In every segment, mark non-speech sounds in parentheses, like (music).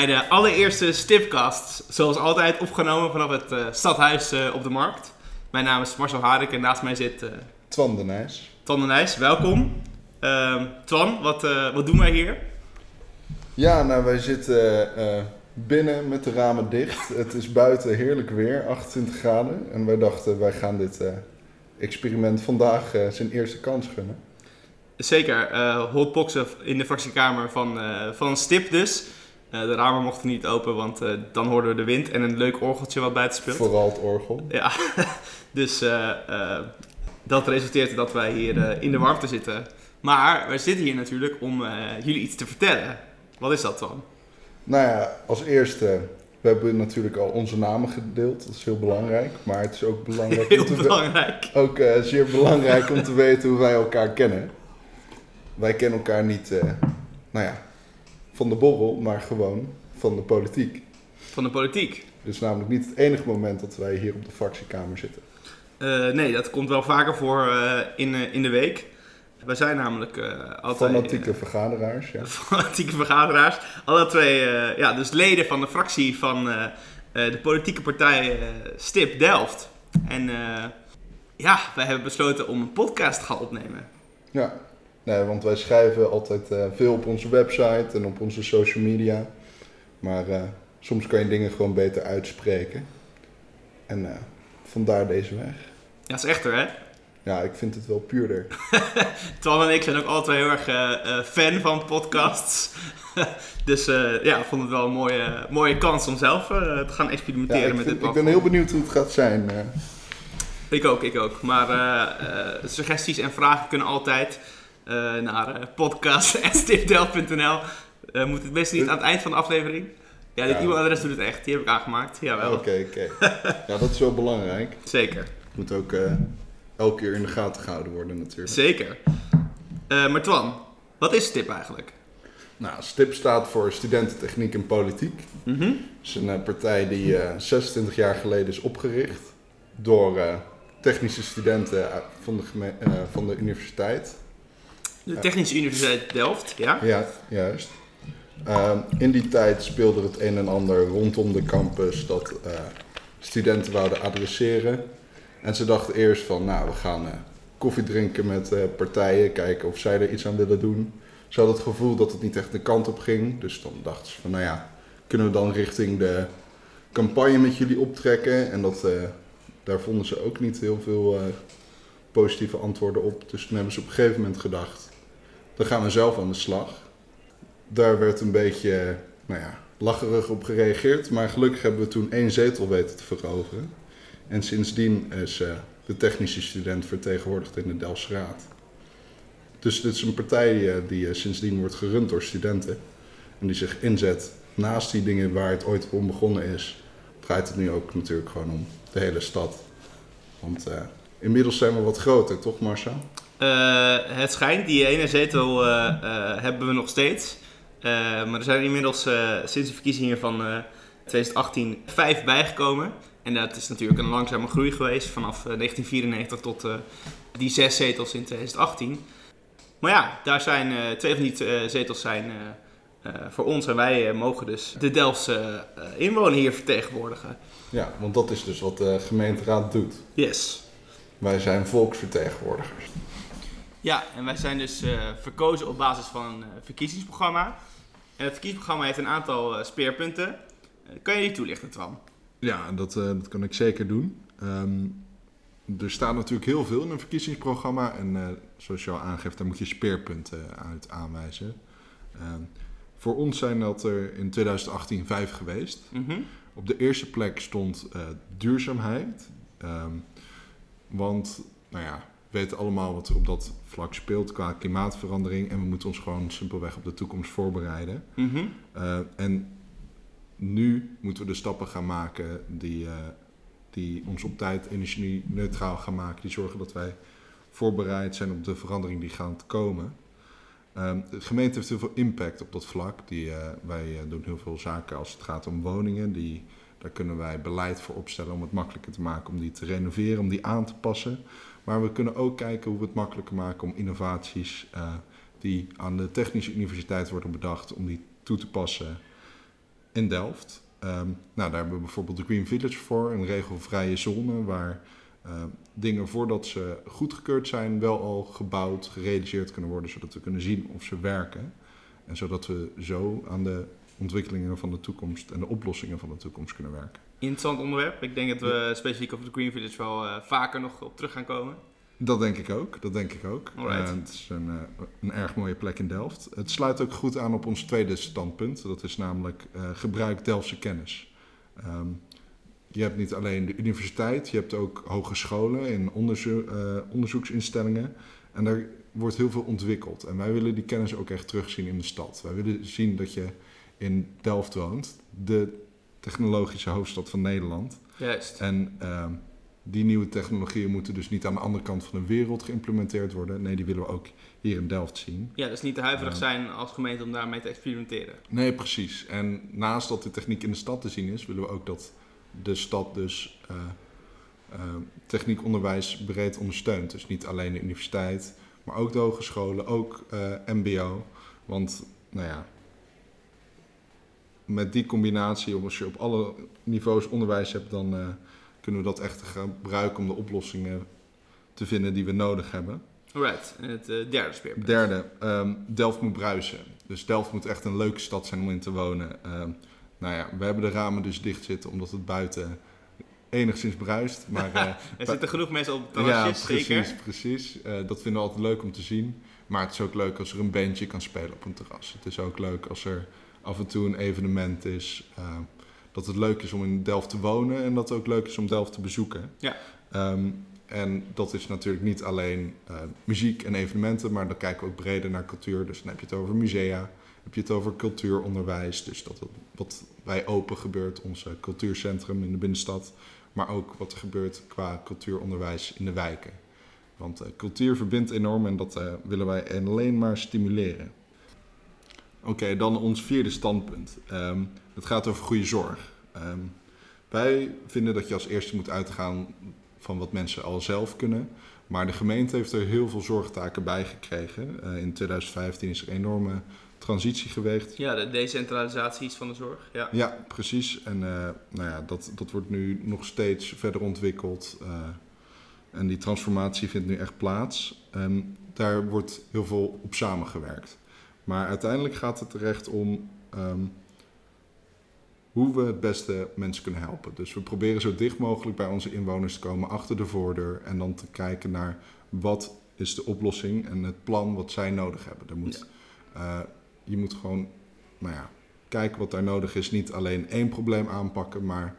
Bij de allereerste Stipcast. Zoals altijd opgenomen vanaf het eh, stadhuis eh, op de markt. Mijn naam is Marcel Harik en naast mij zit eh Twan de Nijs. Twan de Nijs. Welkom. Ehm, Twan, wat, wat doen wij hier? Ja, nou wij zitten binnen met de ramen dicht. Het is buiten heerlijk weer, 28 graden. En wij dachten, wij gaan dit experiment vandaag zijn eerste kans gunnen. Zeker, hotboxen in de fractiekamer van, van Stip dus. Eh, de ramen mochten niet open, want eh, dan hoorden we de wind en een leuk orgeltje wat buiten speelt. Vooral het orgel. Ja, (laughs) dus eh, dat resulteert dat wij hier in de warmte zitten. Maar wij zitten hier natuurlijk om jullie iets te vertellen. Wat is dat dan? Nou ja, als eerste, we hebben natuurlijk al onze namen gedeeld. Dat is heel belangrijk. Maar het is ook belangrijk, om Heel te belangrijk. ook zeer belangrijk om te weten hoe wij elkaar kennen. Wij kennen elkaar niet, nou ja, van de borrel, maar gewoon van de politiek. Van de politiek. Dus namelijk niet het enige moment dat wij hier op de fractiekamer zitten. Eh, nee, dat komt wel vaker voor eh, in, eh, in de week. Wij zijn namelijk altijd... Fanatieke vergaderaars, ja. (laughs) fanatieke vergaderaars. Alle twee, ja, dus leden van de fractie van de politieke partij Stip Delft. En ja, wij hebben besloten om een podcast te gaan opnemen. Ja, nee, want wij schrijven altijd eh, veel op onze website en op onze social media. Maar eh, soms kan je dingen gewoon beter uitspreken. En eh, vandaar deze weg. Ja, dat is echter, hè? Ja, ik vind het wel puurder. (laughs) Twan en ik zijn ook altijd heel erg fan van podcasts. (laughs) dus ja, ik vond het wel een mooie, mooie kans om zelf te gaan experimenteren met dit vind- ik ben platform. heel benieuwd hoe het gaat zijn. Ik ook, ik ook. Maar suggesties en vragen kunnen altijd naar uh, podcast.stipdel.nl. (laughs) Eh moet het best niet aan het eind van de aflevering? Ja, dit Ja. e-mailadres doet het echt. Die heb ik aangemaakt. Jawel, Oké, oké. Ja, dat is wel belangrijk. zeker. Moet ook eh, elke keer in de gaten gehouden worden natuurlijk. Zeker. Eh, maar Twan, wat is STIP eigenlijk? Nou, STIP staat voor Studententechniek en Politiek. Mhm. Het is een eh, partij die eh 26 jaar geleden is opgericht door eh, technische studenten van de, eh, van de universiteit. De Technische Universiteit Delft, ja? Ja, juist. Ehm, in die tijd speelde het een en ander rondom de campus dat eh, studenten wouden adresseren. En ze dachten eerst van, nou, we gaan eh, koffie drinken met eh, partijen, kijken of zij er iets aan willen doen. Ze hadden het gevoel dat het niet echt de kant op ging. Dus dan dachten ze van, nou ja, kunnen we dan richting de campagne met jullie optrekken? En dat, daar vonden ze ook niet heel veel positieve antwoorden op. Dus toen hebben ze op een gegeven moment gedacht, dan gaan we zelf aan de slag. Daar werd een beetje, nou ja, lacherig op gereageerd. Maar gelukkig hebben we toen één zetel weten te veroveren. En sindsdien is eh, de technische student vertegenwoordigd in de Delftse Raad. Dus dit is een partij eh, die eh, sindsdien wordt gerund door studenten. En die zich inzet naast die dingen waar het ooit om begonnen is. Draait het nu ook natuurlijk gewoon om de hele stad. Want inmiddels zijn we wat groter, toch Marcel? Eh, het schijnt, die ene zetel eh, eh, hebben we nog steeds. Maar er zijn inmiddels sinds de verkiezingen van eh, 2018 vijf bijgekomen. En dat is natuurlijk een langzame groei geweest vanaf eh, 1994 tot die zes zetels in 2018. Maar ja, daar zijn twee van die zetels zijn voor ons en wij mogen dus de Delftse eh, inwoner hier vertegenwoordigen. Ja, want dat is dus wat de gemeenteraad doet. Yes. Wij zijn volksvertegenwoordigers. Ja, en wij zijn dus eh, verkozen op basis van een eh, verkiezingsprogramma. En het verkiezingsprogramma heeft een aantal eh, speerpunten. Kan je die toelichten, Twan? Ja, dat, dat kan ik zeker doen. Ehm, er staat natuurlijk heel veel in een verkiezingsprogramma. En zoals je al aangeeft, daar moet je speerpunten uit aanwijzen. Ehm, voor ons zijn dat er in 2018 vijf geweest. Mhm. Op de eerste plek stond duurzaamheid. Ehm, want, nou ja, weten allemaal wat er op dat vlak speelt qua klimaatverandering. En we moeten ons gewoon simpelweg op de toekomst voorbereiden. Mhm. Eh, en nu moeten we de stappen gaan maken die, eh, die ons op tijd energie-neutraal gaan maken. Die zorgen dat wij voorbereid zijn op de verandering die gaan komen. Ehm, de gemeente heeft heel veel impact op dat vlak. Die, eh, wij doen heel veel zaken als het gaat om woningen. Die, daar kunnen wij beleid voor opstellen om het makkelijker te maken om die te renoveren, om die aan te passen. Maar we kunnen ook kijken hoe we het makkelijker maken om innovaties eh, die aan de Technische Universiteit worden bedacht, om die toe te passen in Delft. Ehm, nou, daar hebben we bijvoorbeeld de Green Village voor, een regelvrije zone waar eh, dingen voordat ze goedgekeurd zijn wel al gebouwd, gerealiseerd kunnen worden, zodat we kunnen zien of ze werken. En zodat we zo aan de ontwikkelingen van de toekomst en de oplossingen van de toekomst kunnen werken. Interessant onderwerp. Ik denk dat we specifiek over de Green Village wel eh, vaker nog op terug gaan komen. Dat denk ik ook. Dat denk ik ook. Eh, het is een, eh, een erg mooie plek in Delft. Het sluit ook goed aan op ons tweede standpunt. Dat is namelijk gebruik Delftse kennis. Ehm, je hebt niet alleen de universiteit, je hebt ook hogescholen en onderzo- onderzoeksinstellingen. En daar wordt heel veel ontwikkeld. En wij willen die kennis ook echt terugzien in de stad. Wij willen zien dat je in Delft woont, de technologische hoofdstad van Nederland. Juist. En ehm, die nieuwe technologieën moeten dus niet aan de andere kant van de wereld geïmplementeerd worden. Nee, die willen we ook hier in Delft zien. Ja, dus niet te huiverig zijn als gemeente om daarmee te experimenteren. Nee, precies. En naast dat de techniek in de stad te zien is, willen we ook dat de stad dus eh, techniekonderwijs breed ondersteunt. Dus niet alleen de universiteit, maar ook de hogescholen, ook eh, MBO. Want, nou ja, met die combinatie, als je op alle niveaus onderwijs hebt, dan eh, kunnen we dat echt gebruiken om de oplossingen te vinden die we nodig hebben. Alright, en het eh, derde speerpunt. Derde, ehm, Delft moet bruisen. Dus Delft moet echt een leuke stad zijn om in te wonen. Ehm, nou ja, we hebben de ramen dus dicht zitten omdat het buiten enigszins bruist. Maar eh, (laughs) Er zitten genoeg mensen op ja, terrasjes, precies, zeker. precies. Eh, dat vinden we altijd leuk om te zien. Maar het is ook leuk als er een bandje kan spelen op een terras. Het is ook leuk als er af en toe een evenement is. eh, dat het leuk is om in Delft te wonen en dat het ook leuk is om Delft te bezoeken. Ja. Ehm, en dat is natuurlijk niet alleen eh, muziek en evenementen, maar dan kijken we ook breder naar cultuur. Dus dan heb je het over musea, heb je het over cultuuronderwijs. Dus dat wat bij Open gebeurt, ons cultuurcentrum in de binnenstad. Maar ook wat er gebeurt qua cultuuronderwijs in de wijken. Want eh, cultuur verbindt enorm en dat eh, willen wij alleen maar stimuleren. Oké, dan ons vierde standpunt. Ehm, het gaat over goede zorg. Ehm, wij vinden dat je als eerste moet uitgaan van wat mensen al zelf kunnen. Maar de gemeente heeft er heel veel zorgtaken bij gekregen. Eh, in 2015 is er een enorme transitie geweest. Ja, de decentralisaties van de zorg. Ja. Ja, precies. En eh, nou ja, dat, dat wordt nu nog steeds verder ontwikkeld. eh, en die transformatie vindt nu echt plaats. En daar wordt heel veel op samengewerkt. Maar uiteindelijk gaat het er echt om ehm, hoe we het beste mensen kunnen helpen. Dus we proberen zo dicht mogelijk bij onze inwoners te komen, achter de voordeur. En dan te kijken naar wat is de oplossing en het plan wat zij nodig hebben. Er moet, eh, je moet gewoon nou ja, kijken wat daar nodig is. Niet alleen één probleem aanpakken, maar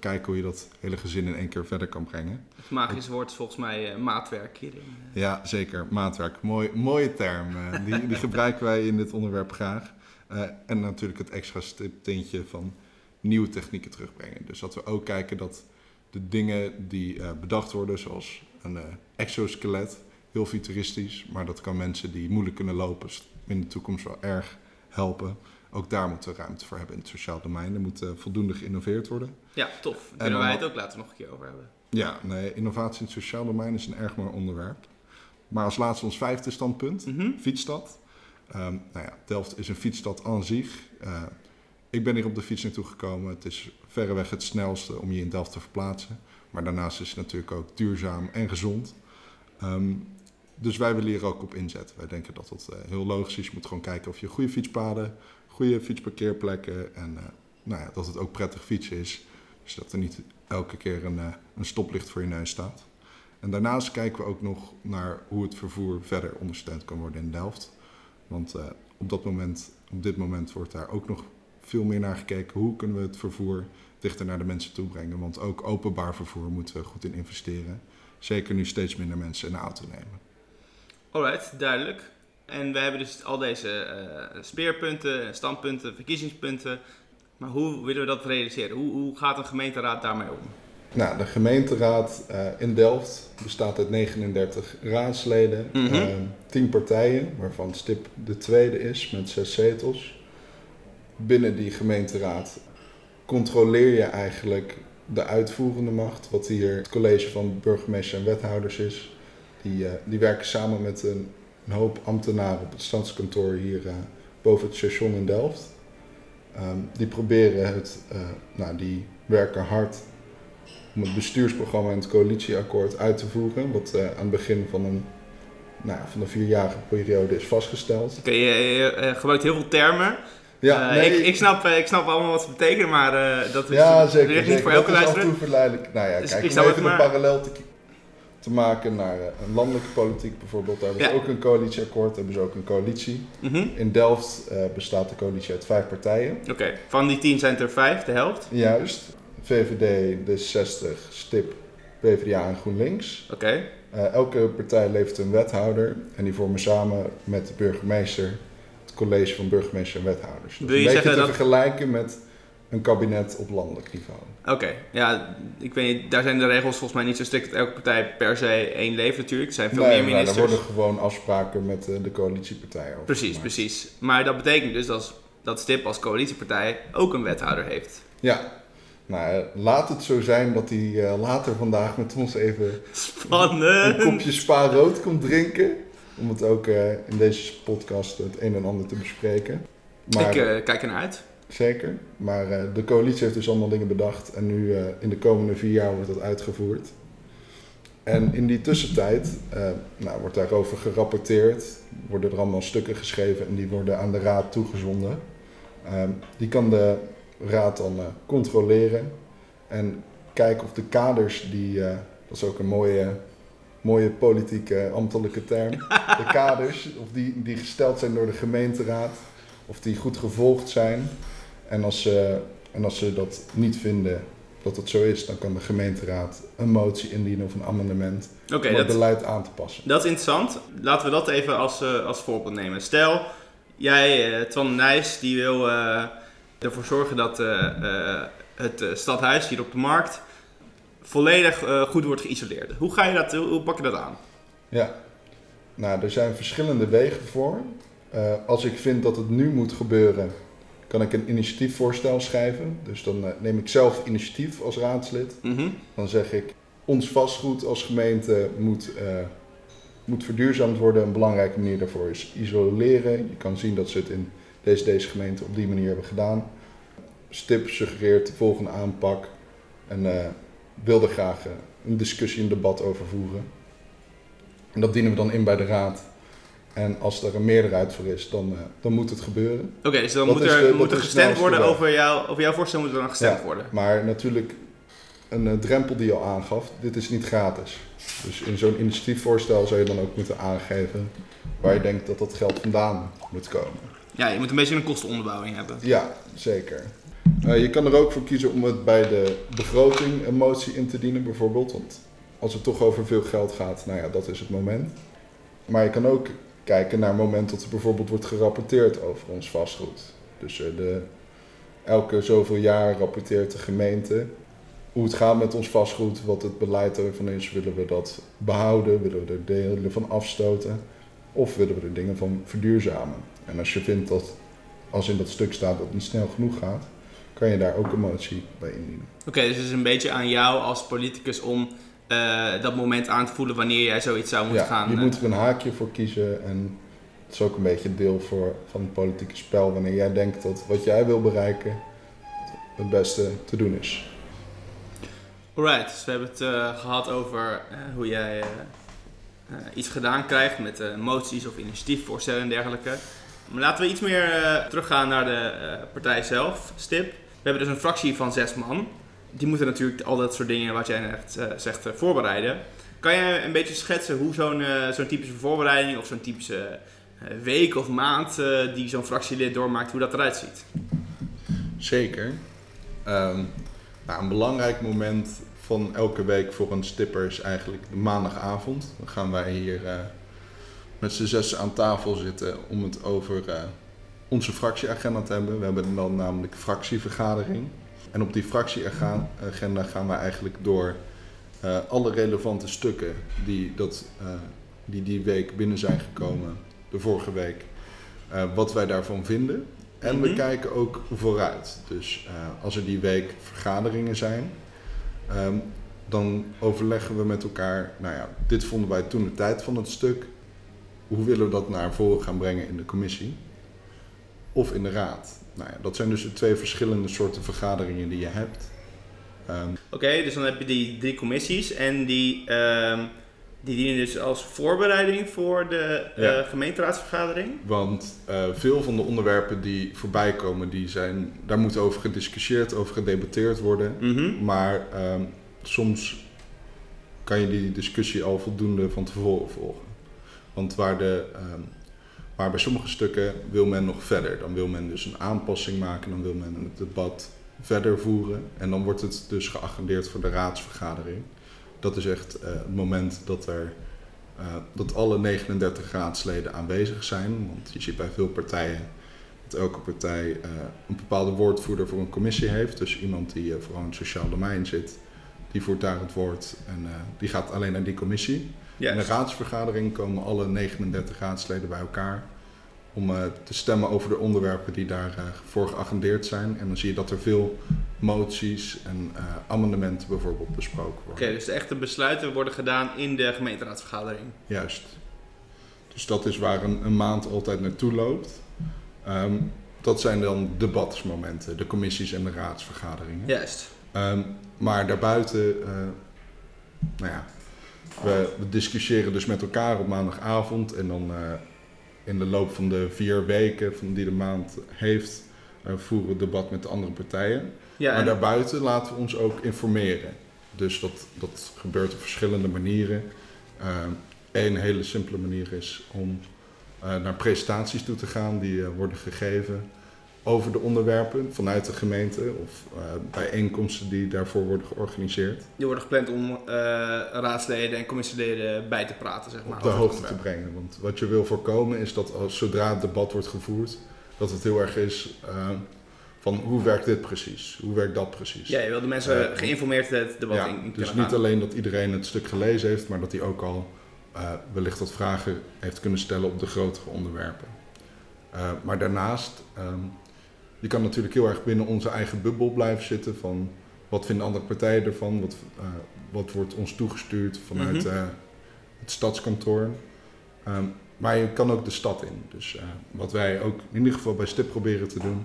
kijken hoe je dat hele gezin in één keer verder kan brengen. Het magische woord is volgens mij eh, maatwerk hierin. Ja, zeker. Maatwerk. Mooi, mooie term. eh, die, die (laughs) gebruiken wij in dit onderwerp graag. Eh, en natuurlijk het extra tintje van nieuwe technieken terugbrengen. Dus dat we ook kijken dat de dingen die eh, bedacht worden, zoals een eh, exoskelet, heel futuristisch, maar dat kan mensen die moeilijk kunnen lopen in de toekomst wel erg helpen. Ook daar moeten we ruimte voor hebben in het sociaal domein. Er moet eh, voldoende geïnnoveerd worden. Ja, tof. Daar kunnen wij het ook later nog een keer over hebben. Ja, nee, innovatie in het sociaal domein is een erg mooi onderwerp. Maar als laatste ons vijfde standpunt, Mhm. fietsstad. Ehm, nou ja, Delft is een fietsstad aan zich. Eh, ik ben hier op de fiets naartoe gekomen. Het is verreweg het snelste om je in Delft te verplaatsen. Maar daarnaast is het natuurlijk ook duurzaam en gezond. Ehm, dus wij willen hier ook op inzetten. Wij denken dat dat eh, heel logisch is. Je moet gewoon kijken of je goede fietspaden, goede fietsparkeerplekken en eh, nou ja, dat het ook prettig fietsen is. Dus dat er niet elke keer een, eh, een stoplicht voor je neus staat. En daarnaast kijken we ook nog naar hoe het vervoer verder ondersteund kan worden in Delft. Want eh, op, dat moment, op dit moment wordt daar ook nog veel meer naar gekeken. Hoe kunnen we het vervoer dichter naar de mensen toe brengen? Want ook openbaar vervoer moeten we goed in investeren. Zeker nu steeds minder mensen een auto nemen. Alright, duidelijk. En we hebben dus al deze eh, speerpunten, standpunten, verkiezingspunten. Maar hoe willen we dat realiseren? Hoe, hoe gaat een gemeenteraad daarmee om? Nou, de gemeenteraad eh, in Delft bestaat uit 39 raadsleden, eh, 10 partijen, waarvan STIP de tweede is met zes zetels. Binnen die gemeenteraad controleer je eigenlijk de uitvoerende macht, wat hier het college van burgemeester en wethouders is. Die, eh, die werken samen met een, een hoop ambtenaren op het stadskantoor hier eh, boven het station in Delft. Ehm, die proberen het, eh, nou, die werken hard om het bestuursprogramma en het coalitieakkoord uit te voeren, wat eh, aan het begin van een, nou, van een vierjarige periode is vastgesteld. Oké, je, je, gebruikt heel veel termen. Ja, nee, ik, ik, snap, ik snap allemaal wat ze betekenen, maar dat is, ja, zeker. niet zeker. voor elke dat is luisteraar. verleidelijk. Nou ja, Dus kijk, ik om even een parallel te, te maken naar eh, een landelijke politiek bijvoorbeeld. Daar hebben ze Ja. ook een coalitieakkoord, hebben ze ook een coalitie. Mhm. In Delft eh, bestaat de coalitie uit vijf partijen. Oké, van die tien zijn er vijf, de helft. Juist. VVD, D60, STIP, PvdA en GroenLinks. Oké, Eh, elke partij levert een wethouder en die vormen samen met de burgemeester het college van burgemeester en wethouders. Dus Wil je een beetje zeggen te dat- vergelijken met een kabinet op landelijk niveau. oké. Ja, ik weet daar zijn de regels volgens mij niet zo strikt dat elke partij per se één leeft natuurlijk. Er zijn veel Nee, meer maar daar ministers. worden gewoon afspraken met eh, de coalitiepartijen over Precies, gemaakt. precies. Maar dat betekent dus dat, dat STIP als coalitiepartij ook een wethouder heeft. Ja. Nou, laat het zo zijn dat hij eh, later vandaag met ons even een kopje spa rood komt drinken. Om het ook eh, in deze podcast het een en ander te bespreken. Maar, Ik kijk ernaar uit. Zeker. Maar eh, de coalitie heeft dus allemaal dingen bedacht. En nu eh, in de komende vier jaar wordt dat uitgevoerd. En in die tussentijd eh, nou, wordt daarover gerapporteerd. Worden er allemaal stukken geschreven en die worden aan de raad toegezonden. Ehm, die kan de raad dan controleren. En kijken of de kaders die... dat is ook een mooie, mooie politieke ambtelijke term. De (laughs) kaders, of die, die gesteld zijn door de gemeenteraad. Of die goed gevolgd zijn. En als, ze, en als ze dat niet vinden dat het zo is, dan kan de gemeenteraad een motie indienen of een amendement Oké, om het beleid aan te passen. dat is interessant. Laten we dat even als, eh, als voorbeeld nemen. Stel, jij, eh Twan Nijs, die wil eh, ervoor zorgen dat het stadhuis hier op de markt volledig goed wordt geïsoleerd. Hoe ga je dat, hoe, hoe pak je dat aan? Ja, nou, er zijn verschillende wegen voor. Als ik vind dat het nu moet gebeuren, kan ik een initiatiefvoorstel schrijven. Dus dan eh, neem ik zelf initiatief als raadslid. Mhm. Dan zeg ik, ons vastgoed als gemeente moet, eh, moet verduurzaamd worden. Een belangrijke manier daarvoor is isoleren. Je kan zien dat ze het in deze, deze gemeente op die manier hebben gedaan. STIP suggereert de volgende aanpak en eh wil er graag een discussie, een debat over voeren. En dat dienen we dan in bij de raad. En als er een meerderheid voor is, dan, eh, dan moet het gebeuren. Oké, dus dan Dat moet er, de- moet er gestemd worden over, jou, over jouw voorstel moet er dan gestemd Ja. worden. Maar natuurlijk, een eh, drempel die je al aangaf, dit is niet gratis. Dus in zo'n initiatiefvoorstel zou je dan ook moeten aangeven waar je denkt dat dat geld vandaan moet komen. Ja, je moet een beetje een kostenonderbouwing hebben. Ja, zeker. Eh, je kan er ook voor kiezen om het bij de begroting een motie in te dienen, bijvoorbeeld. Want als het toch over veel geld gaat, nou ja, dat is het moment. Maar je kan ook kijken naar het moment dat er bijvoorbeeld wordt gerapporteerd over ons vastgoed. Dus eh, de, elke zoveel jaar rapporteert de gemeente hoe het gaat met ons vastgoed, wat het beleid ervan is. Willen we dat behouden? Willen we er delen van afstoten? Of willen we er dingen van verduurzamen? En als je vindt dat als in dat stuk staat dat het niet snel genoeg gaat, kan je daar ook een motie bij indienen. Oké, dus het is een beetje aan jou als politicus om eh, dat moment aan te voelen wanneer jij zoiets zou moeten Ja, gaan. je eh, moet er een haakje voor kiezen en het is ook een beetje deel voor, van het politieke spel wanneer jij denkt dat wat jij wil bereiken het beste te doen is. Alright, dus we hebben het eh, gehad over hoe jij iets gedaan krijgt met moties of initiatiefvoorstellen en dergelijke. Maar laten we iets meer teruggaan naar de partij zelf, STIP. We hebben dus een fractie van zes man. Die moeten natuurlijk al dat soort dingen wat jij net eh, zegt eh, voorbereiden. Kan jij een beetje schetsen hoe zo'n eh, zo'n typische voorbereiding of zo'n typische week of maand die zo'n fractielid doormaakt, hoe dat eruit ziet? Zeker. Ehm, nou, een belangrijk moment van elke week voor een stipper is eigenlijk maandagavond. Dan gaan wij hier met z'n zes aan tafel zitten om het over onze fractieagenda te hebben. We hebben dan namelijk fractievergadering. En op die fractieagenda gaan we eigenlijk door eh, alle relevante stukken die, dat, eh, die die week binnen zijn gekomen, de vorige week, eh, wat wij daarvan vinden. En we Mhm. kijken ook vooruit. Dus als er die week vergaderingen zijn, ehm, dan overleggen we met elkaar. Nou ja, dit vonden wij toen de tijd van het stuk. Hoe willen we dat naar voren gaan brengen in de commissie? of in de raad. Nou ja, dat zijn dus de twee verschillende soorten vergaderingen die je hebt. Ehm, Oké, dus dan heb je die drie commissies en die, ehm, die dienen dus als voorbereiding voor de eh, gemeenteraadsvergadering. Want eh, veel van de onderwerpen die voorbij komen, die zijn, daar moet over gediscussieerd, over gedebatteerd worden. Mhm. Maar ehm, soms kan je die discussie al voldoende van tevoren volgen. Want waar, de, waar bij sommige stukken wil men nog verder. Dan wil men dus een aanpassing maken, dan wil men het debat verder voeren. En dan wordt het dus geagendeerd voor de raadsvergadering. Dat is echt eh, het moment dat, er, eh, dat alle 39 raadsleden aanwezig zijn. Want je ziet bij veel partijen dat elke partij eh, een bepaalde woordvoerder voor een commissie heeft. Dus iemand die vooral in het sociaal domein zit, die voert daar het woord en die gaat alleen naar die commissie. In Juist. de raadsvergadering komen alle 39 raadsleden bij elkaar om eh, te stemmen over de onderwerpen die daarvoor geagendeerd zijn. En dan zie je dat er veel moties en eh, amendementen bijvoorbeeld besproken Oké, worden. dus de echte besluiten worden gedaan in de gemeenteraadsvergadering. Juist. Dus dat is waar een, een maand altijd naartoe loopt. Ehm, dat zijn dan debatsmomenten, de commissies en de raadsvergaderingen. Juist. Ehm, maar daarbuiten, eh, nou ja, we, we discussiëren dus met elkaar op maandagavond en dan eh, in de loop van de vier weken van die de maand heeft, eh, voeren we debat met de andere partijen. Ja, maar en- daarbuiten laten we ons ook informeren. Dus dat, dat gebeurt op verschillende manieren. Eén hele simpele manier is om eh, naar presentaties toe te gaan die eh, worden gegeven over de onderwerpen vanuit de gemeente of eh, bijeenkomsten die daarvoor worden georganiseerd. die worden gepland om eh, raadsleden en commissieleden bij te praten, zeg maar. op de hoogte te brengen. Want wat je wil voorkomen is dat als, zodra het debat wordt gevoerd, dat het heel erg is eh, van hoe werkt dit precies? Hoe werkt dat precies? Ja, je wil de mensen geïnformeerd het debat Ja, in, dus niet alleen dat iedereen het stuk gelezen heeft, maar dat hij ook al wellicht wat vragen heeft kunnen stellen op de grotere onderwerpen. Maar daarnaast, ehm, je kan natuurlijk heel erg binnen onze eigen bubbel blijven zitten van wat vinden andere partijen ervan, wat, eh, wat wordt ons toegestuurd vanuit Mhm. eh, het stadskantoor. Ehm, maar je kan ook de stad in. Dus eh, wat wij ook in ieder geval bij STIP proberen te doen,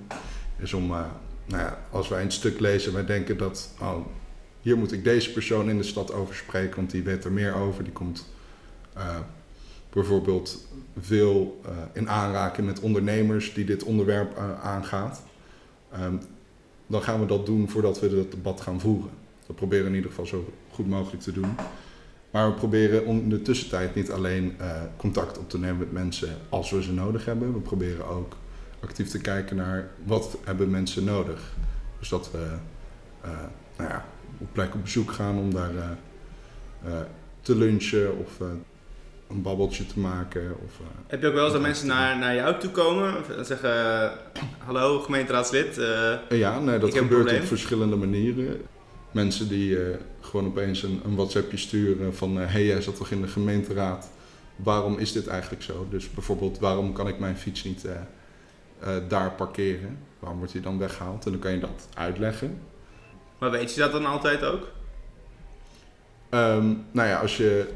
is om, nou ja, als wij een stuk lezen en wij denken dat, oh, hier moet ik deze persoon in de stad over spreken, want die weet er meer over. Die komt bijvoorbeeld veel in aanraking met ondernemers die dit onderwerp aangaat. Ehm, dan gaan we dat doen voordat we dat debat gaan voeren. Dat proberen we in ieder geval zo goed mogelijk te doen. Maar we proberen in de tussentijd niet alleen eh, contact op te nemen met mensen als we ze nodig hebben. We proberen ook actief te kijken naar wat hebben mensen nodig. Dus dat we eh, nou ja, op plek op bezoek gaan om daar eh, te lunchen of een babbeltje te maken. Of, eh, Heb je ook wel eens dat mensen naar, naar jou toe komen en zeggen: eh, Hallo, gemeenteraadslid. Eh, Ja, nee, dat gebeurt op verschillende manieren. Mensen die gewoon opeens een, een WhatsAppje sturen van... hé, hey, jij zat toch in de gemeenteraad? Waarom is dit eigenlijk zo? Dus bijvoorbeeld, waarom kan ik mijn fiets niet daar parkeren? Waarom wordt die dan weggehaald? En dan kan je dat uitleggen. maar weet je dat dan altijd ook? Ehm, nou ja, als je,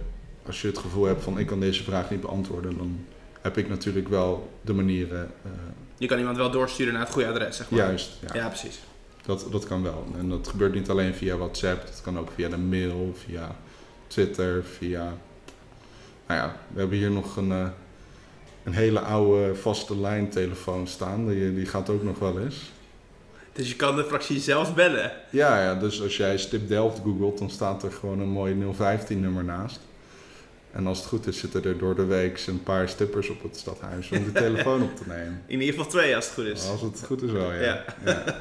als je het gevoel hebt van... ik kan deze vraag niet beantwoorden... dan heb ik natuurlijk wel de manieren... eh, Je kan iemand wel doorsturen naar het goede adres, zeg maar. juist, ja. Ja, precies. Dat, dat kan wel. En dat gebeurt niet alleen via WhatsApp, dat kan ook via de mail, via Twitter, via. Nou ja, we hebben hier nog een, eh, een hele oude vaste lijntelefoon staan. Die, die gaat ook nog wel eens. Dus je kan de fractie zelfs bellen. Ja, ja, dus als jij Stip Delft googelt, dan staat er gewoon een mooi 015-nummer naast. En als het goed is, zitten er door de week een paar stippers op het stadhuis om de (laughs) telefoon op te nemen. In ieder geval twee als het goed is. Als het goed is wel, ja. Ja. ja. (laughs)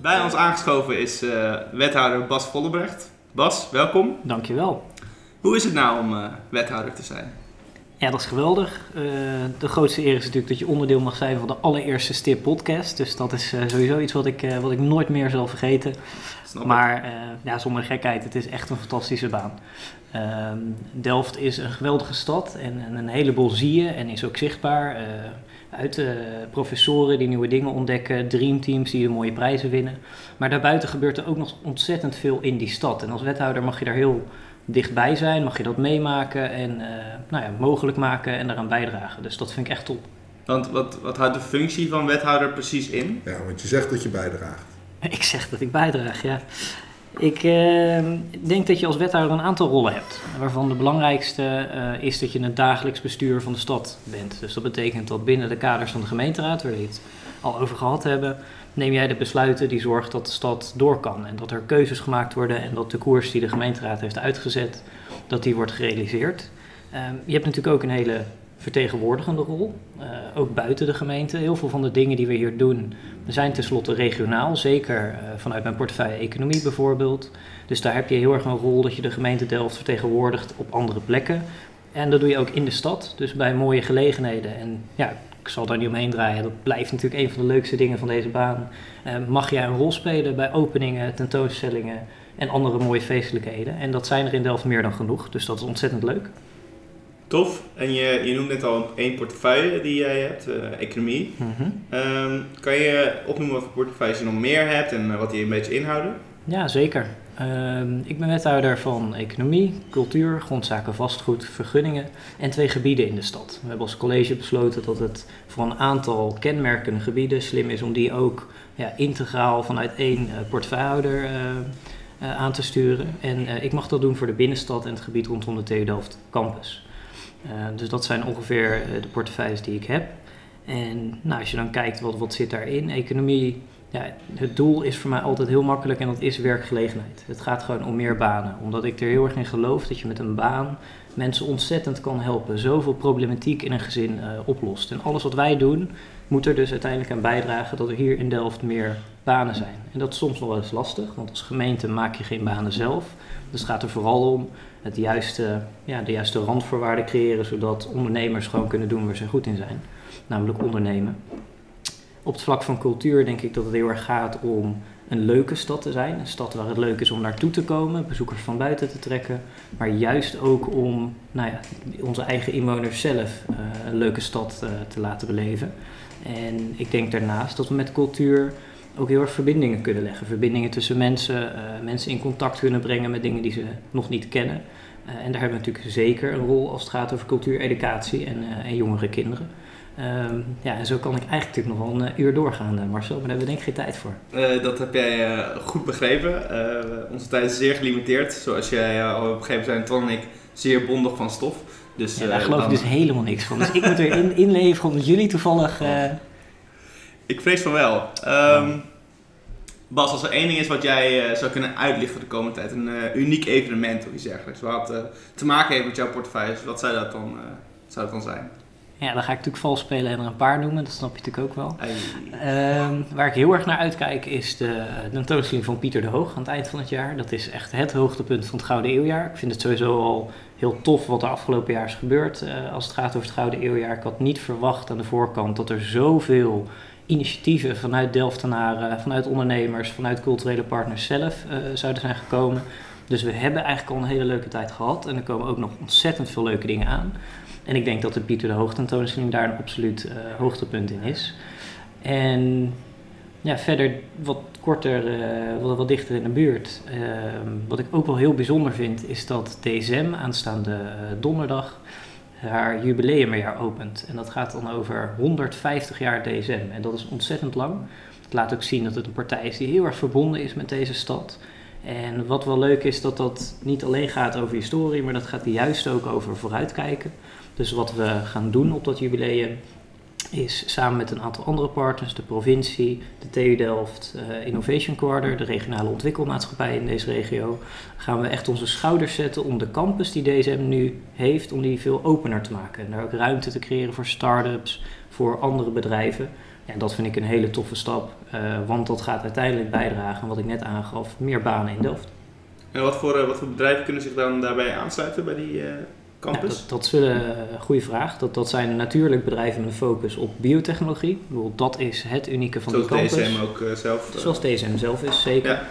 Bij ons aangeschoven is eh, wethouder Bas Vollebrecht. Bas, welkom. Dankjewel. Hoe is het nou om eh, wethouder te zijn? Ja, dat is geweldig. Eh, de grootste eer is natuurlijk dat je onderdeel mag zijn van de allereerste Stip podcast. Dus dat is eh, sowieso iets wat ik, eh, wat ik nooit meer zal vergeten. Snap. Maar ja, zonder gekheid, het is echt een fantastische baan. Ehm, Delft is een geweldige stad en, en een heleboel zie je en is ook zichtbaar. Uit professoren die nieuwe dingen ontdekken, dreamteams die mooie prijzen winnen. Maar daarbuiten gebeurt er ook nog ontzettend veel in die stad. En als wethouder mag je daar heel dichtbij zijn, mag je dat meemaken en eh, nou ja, mogelijk maken en daaraan bijdragen. Dus dat vind ik echt top. Want wat, wat houdt de functie van wethouder precies in? Ja, want je zegt dat je bijdraagt. (laughs) Ik zeg dat ik bijdraag, ja. Ik eh, denk dat je als wethouder een aantal rollen hebt. Waarvan de belangrijkste eh, is dat je het dagelijks bestuur van de stad bent. Dus dat betekent dat binnen de kaders van de gemeenteraad, waar we het al over gehad hebben, neem jij de besluiten die zorgen dat de stad door kan. En dat er keuzes gemaakt worden en dat de koers die de gemeenteraad heeft uitgezet, dat die wordt gerealiseerd. Ehm, je hebt natuurlijk ook een hele vertegenwoordigende rol, eh, ook buiten de gemeente. Heel veel van de dingen die we hier doen zijn tenslotte regionaal, zeker eh, vanuit mijn portefeuille economie bijvoorbeeld. Dus daar heb je heel erg een rol dat je de gemeente Delft vertegenwoordigt op andere plekken. En dat doe je ook in de stad, dus bij mooie gelegenheden. En ja, ik zal daar niet omheen draaien, dat blijft natuurlijk een van de leukste dingen van deze baan. Eh, mag jij een rol spelen bij openingen, tentoonstellingen en andere mooie feestelijkheden. En dat zijn er in Delft meer dan genoeg, dus dat is ontzettend leuk. Tof. En je, je noemt net al één portefeuille die jij hebt, eh, economie. Mhm. Ehm, kan je opnoemen wat voor portefeuilles je nog meer hebt en eh, wat die een beetje inhouden? Ja, zeker. Ehm, ik ben wethouder van economie, cultuur, grondzaken, vastgoed, vergunningen en twee gebieden in de stad. We hebben als college besloten dat het voor een aantal kenmerkende gebieden slim is om die ook ja, integraal vanuit één uh, portefeuillehouder aan te sturen. En ik mag dat doen voor de binnenstad en het gebied rondom de TU Delft campus. Dus dat zijn ongeveer de portefeuilles die ik heb. En nou, als je dan kijkt wat, wat zit daarin, economie, ja, het doel is voor mij altijd heel makkelijk en dat is werkgelegenheid. Het gaat gewoon om meer banen, omdat ik er heel erg in geloof dat je met een baan mensen ontzettend kan helpen. Zoveel problematiek in een gezin uh, oplost. En alles wat wij doen, moet er dus uiteindelijk aan bijdragen dat er hier in Delft meer banen zijn. En dat is soms nog wel eens lastig, want als gemeente maak je geen banen zelf. Dus het gaat er vooral om het juiste, ja, de juiste randvoorwaarden creëren, zodat ondernemers gewoon kunnen doen waar ze goed in zijn, namelijk ondernemen. Op het vlak van cultuur denk ik dat het heel erg gaat om een leuke stad te zijn. Een stad waar het leuk is om naartoe te komen, bezoekers van buiten te trekken. Maar juist ook om nou ja, onze eigen inwoners zelf uh, een leuke stad uh, te laten beleven. En ik denk daarnaast dat we met cultuur ook heel erg verbindingen kunnen leggen. Verbindingen tussen mensen, uh, mensen in contact kunnen brengen met dingen die ze nog niet kennen. En daar hebben we natuurlijk zeker een rol als het gaat over cultuur, educatie en, en jongere kinderen. Um, ja, en zo kan ik eigenlijk natuurlijk nog wel een uur doorgaan, Marcel, maar daar hebben we denk ik geen tijd voor. dat heb jij goed begrepen. onze tijd is zeer gelimiteerd. Zoals jij al hebt begrepen zijn Ton en ik zeer bondig van stof. Dus, ja, daar geloof dan... ik dus helemaal niks van. Dus ik moet er in, (laughs) inleveren omdat jullie toevallig... Ik vrees van wel. Um, Bas, als er één ding is wat jij zou kunnen uitlichten de komende tijd, een uniek evenement of iets dergelijks, wat te maken heeft met jouw portefeuille, wat zou dat dan, zou dat dan zijn? Ja, dan ga ik natuurlijk vals spelen en er een paar noemen, dat snap je natuurlijk ook wel. Um, waar ik heel erg naar uitkijk is de tentoonstelling van Pieter de Hoog aan het eind van het jaar. Dat is echt het hoogtepunt van het Gouden Eeuwjaar. Ik vind het sowieso al heel tof wat er afgelopen jaar is gebeurd als het gaat over het Gouden Eeuwjaar. Ik had niet verwacht aan de voorkant dat er zoveel initiatieven vanuit Delftenaren, vanuit ondernemers, vanuit culturele partners zelf uh, zouden zijn gekomen. Dus we hebben eigenlijk al een hele leuke tijd gehad en er komen ook nog ontzettend veel leuke dingen aan. En ik denk dat de Pieter de Hoogtentoonstelling daar een absoluut uh, hoogtepunt in is. En ja, verder wat korter, uh, wat, wat dichter in de buurt. wat ik ook wel heel bijzonder vind, is dat DSM aanstaande donderdag haar jubileumjaar opent. En dat gaat dan over 150 jaar DSM. En dat is ontzettend lang. Het laat ook zien dat het een partij is die heel erg verbonden is met deze stad. En wat wel leuk is, dat dat niet alleen gaat over historie, maar dat gaat juist ook over vooruitkijken. Dus wat we gaan doen op dat jubileum is samen met een aantal andere partners, de provincie, de TU Delft, uh, Innovation Quarter, de regionale ontwikkelmaatschappij in deze regio, gaan we echt onze schouders zetten om de campus die DSM nu heeft, om die veel opener te maken. En daar ook ruimte te creëren voor start-ups, voor andere bedrijven. Ja, dat vind ik een hele toffe stap, uh, want dat gaat uiteindelijk bijdragen, wat ik net aangaf, meer banen in Delft. En wat voor, uh, wat voor bedrijven kunnen zich dan daarbij aansluiten bij die campus? Ja, dat, dat zullen, uh, goede vraag. Dat, dat zijn natuurlijk bedrijven met een focus op biotechnologie. Ik bedoel, dat is het unieke van Zoals die campus. DSM ook zelf? Zoals DSM zelf is, zeker. Ja.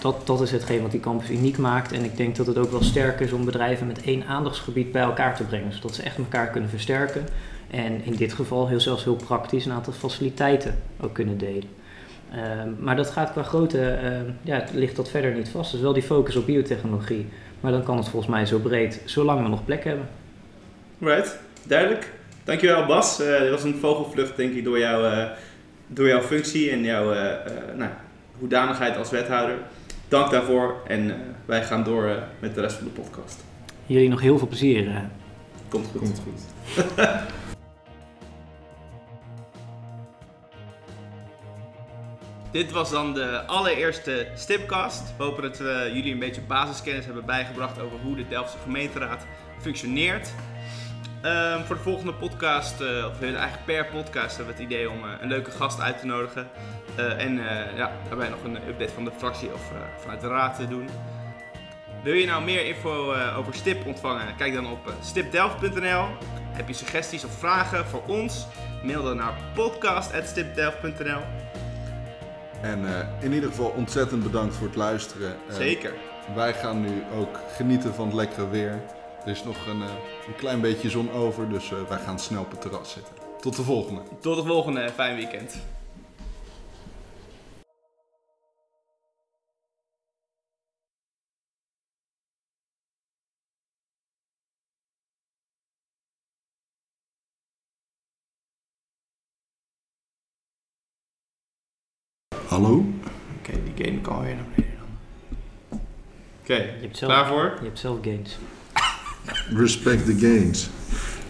dat, dat is hetgeen wat die campus uniek maakt. En ik denk dat het ook wel sterk is om bedrijven met één aandachtsgebied bij elkaar te brengen. Zodat ze echt elkaar kunnen versterken. En in dit geval heel zelfs heel praktisch een aantal faciliteiten ook kunnen delen. Ehm, maar dat gaat qua grootte, ehm, ja, ligt dat verder niet vast. Dus wel die focus op biotechnologie. Maar dan kan het volgens mij zo breed, zolang we nog plek hebben. Right, duidelijk. Dankjewel Bas. Eh dit was een vogelvlucht denk ik door, jou, eh, door jouw functie en jouw eh, eh, nou, hoedanigheid als wethouder. Dank daarvoor en wij gaan door met de rest van de podcast. Jullie nog heel veel plezier. Komt goed. Komt goed. (laughs) Dit was dan de allereerste Stipcast. We hopen dat we jullie een beetje basiskennis hebben bijgebracht over hoe de Delftse gemeenteraad functioneert. Ehm, voor de volgende podcast, eh, of eigenlijk per podcast, hebben we het idee om eh, een leuke gast uit te nodigen. Eh, en ja, daarbij nog een update van de fractie of vanuit de raad te doen. Wil je nou meer info over STIP ontvangen? Kijk dan op stipdelft.nl. Heb je suggesties of vragen voor ons? Mail dan naar podcast.stipdelft.nl. En eh, in ieder geval ontzettend bedankt voor het luisteren. Eh, Zeker. Wij gaan nu ook genieten van het lekkere weer. Er is nog een, eh, een klein beetje zon over, dus wij gaan snel op het terras zitten. Tot de volgende. Tot de volgende. Fijn weekend. Hallo? Oké, die game kan weer naar beneden dan. Oké, Je hebt zelf, klaar voor? Je hebt zelf gains. Respect the gains.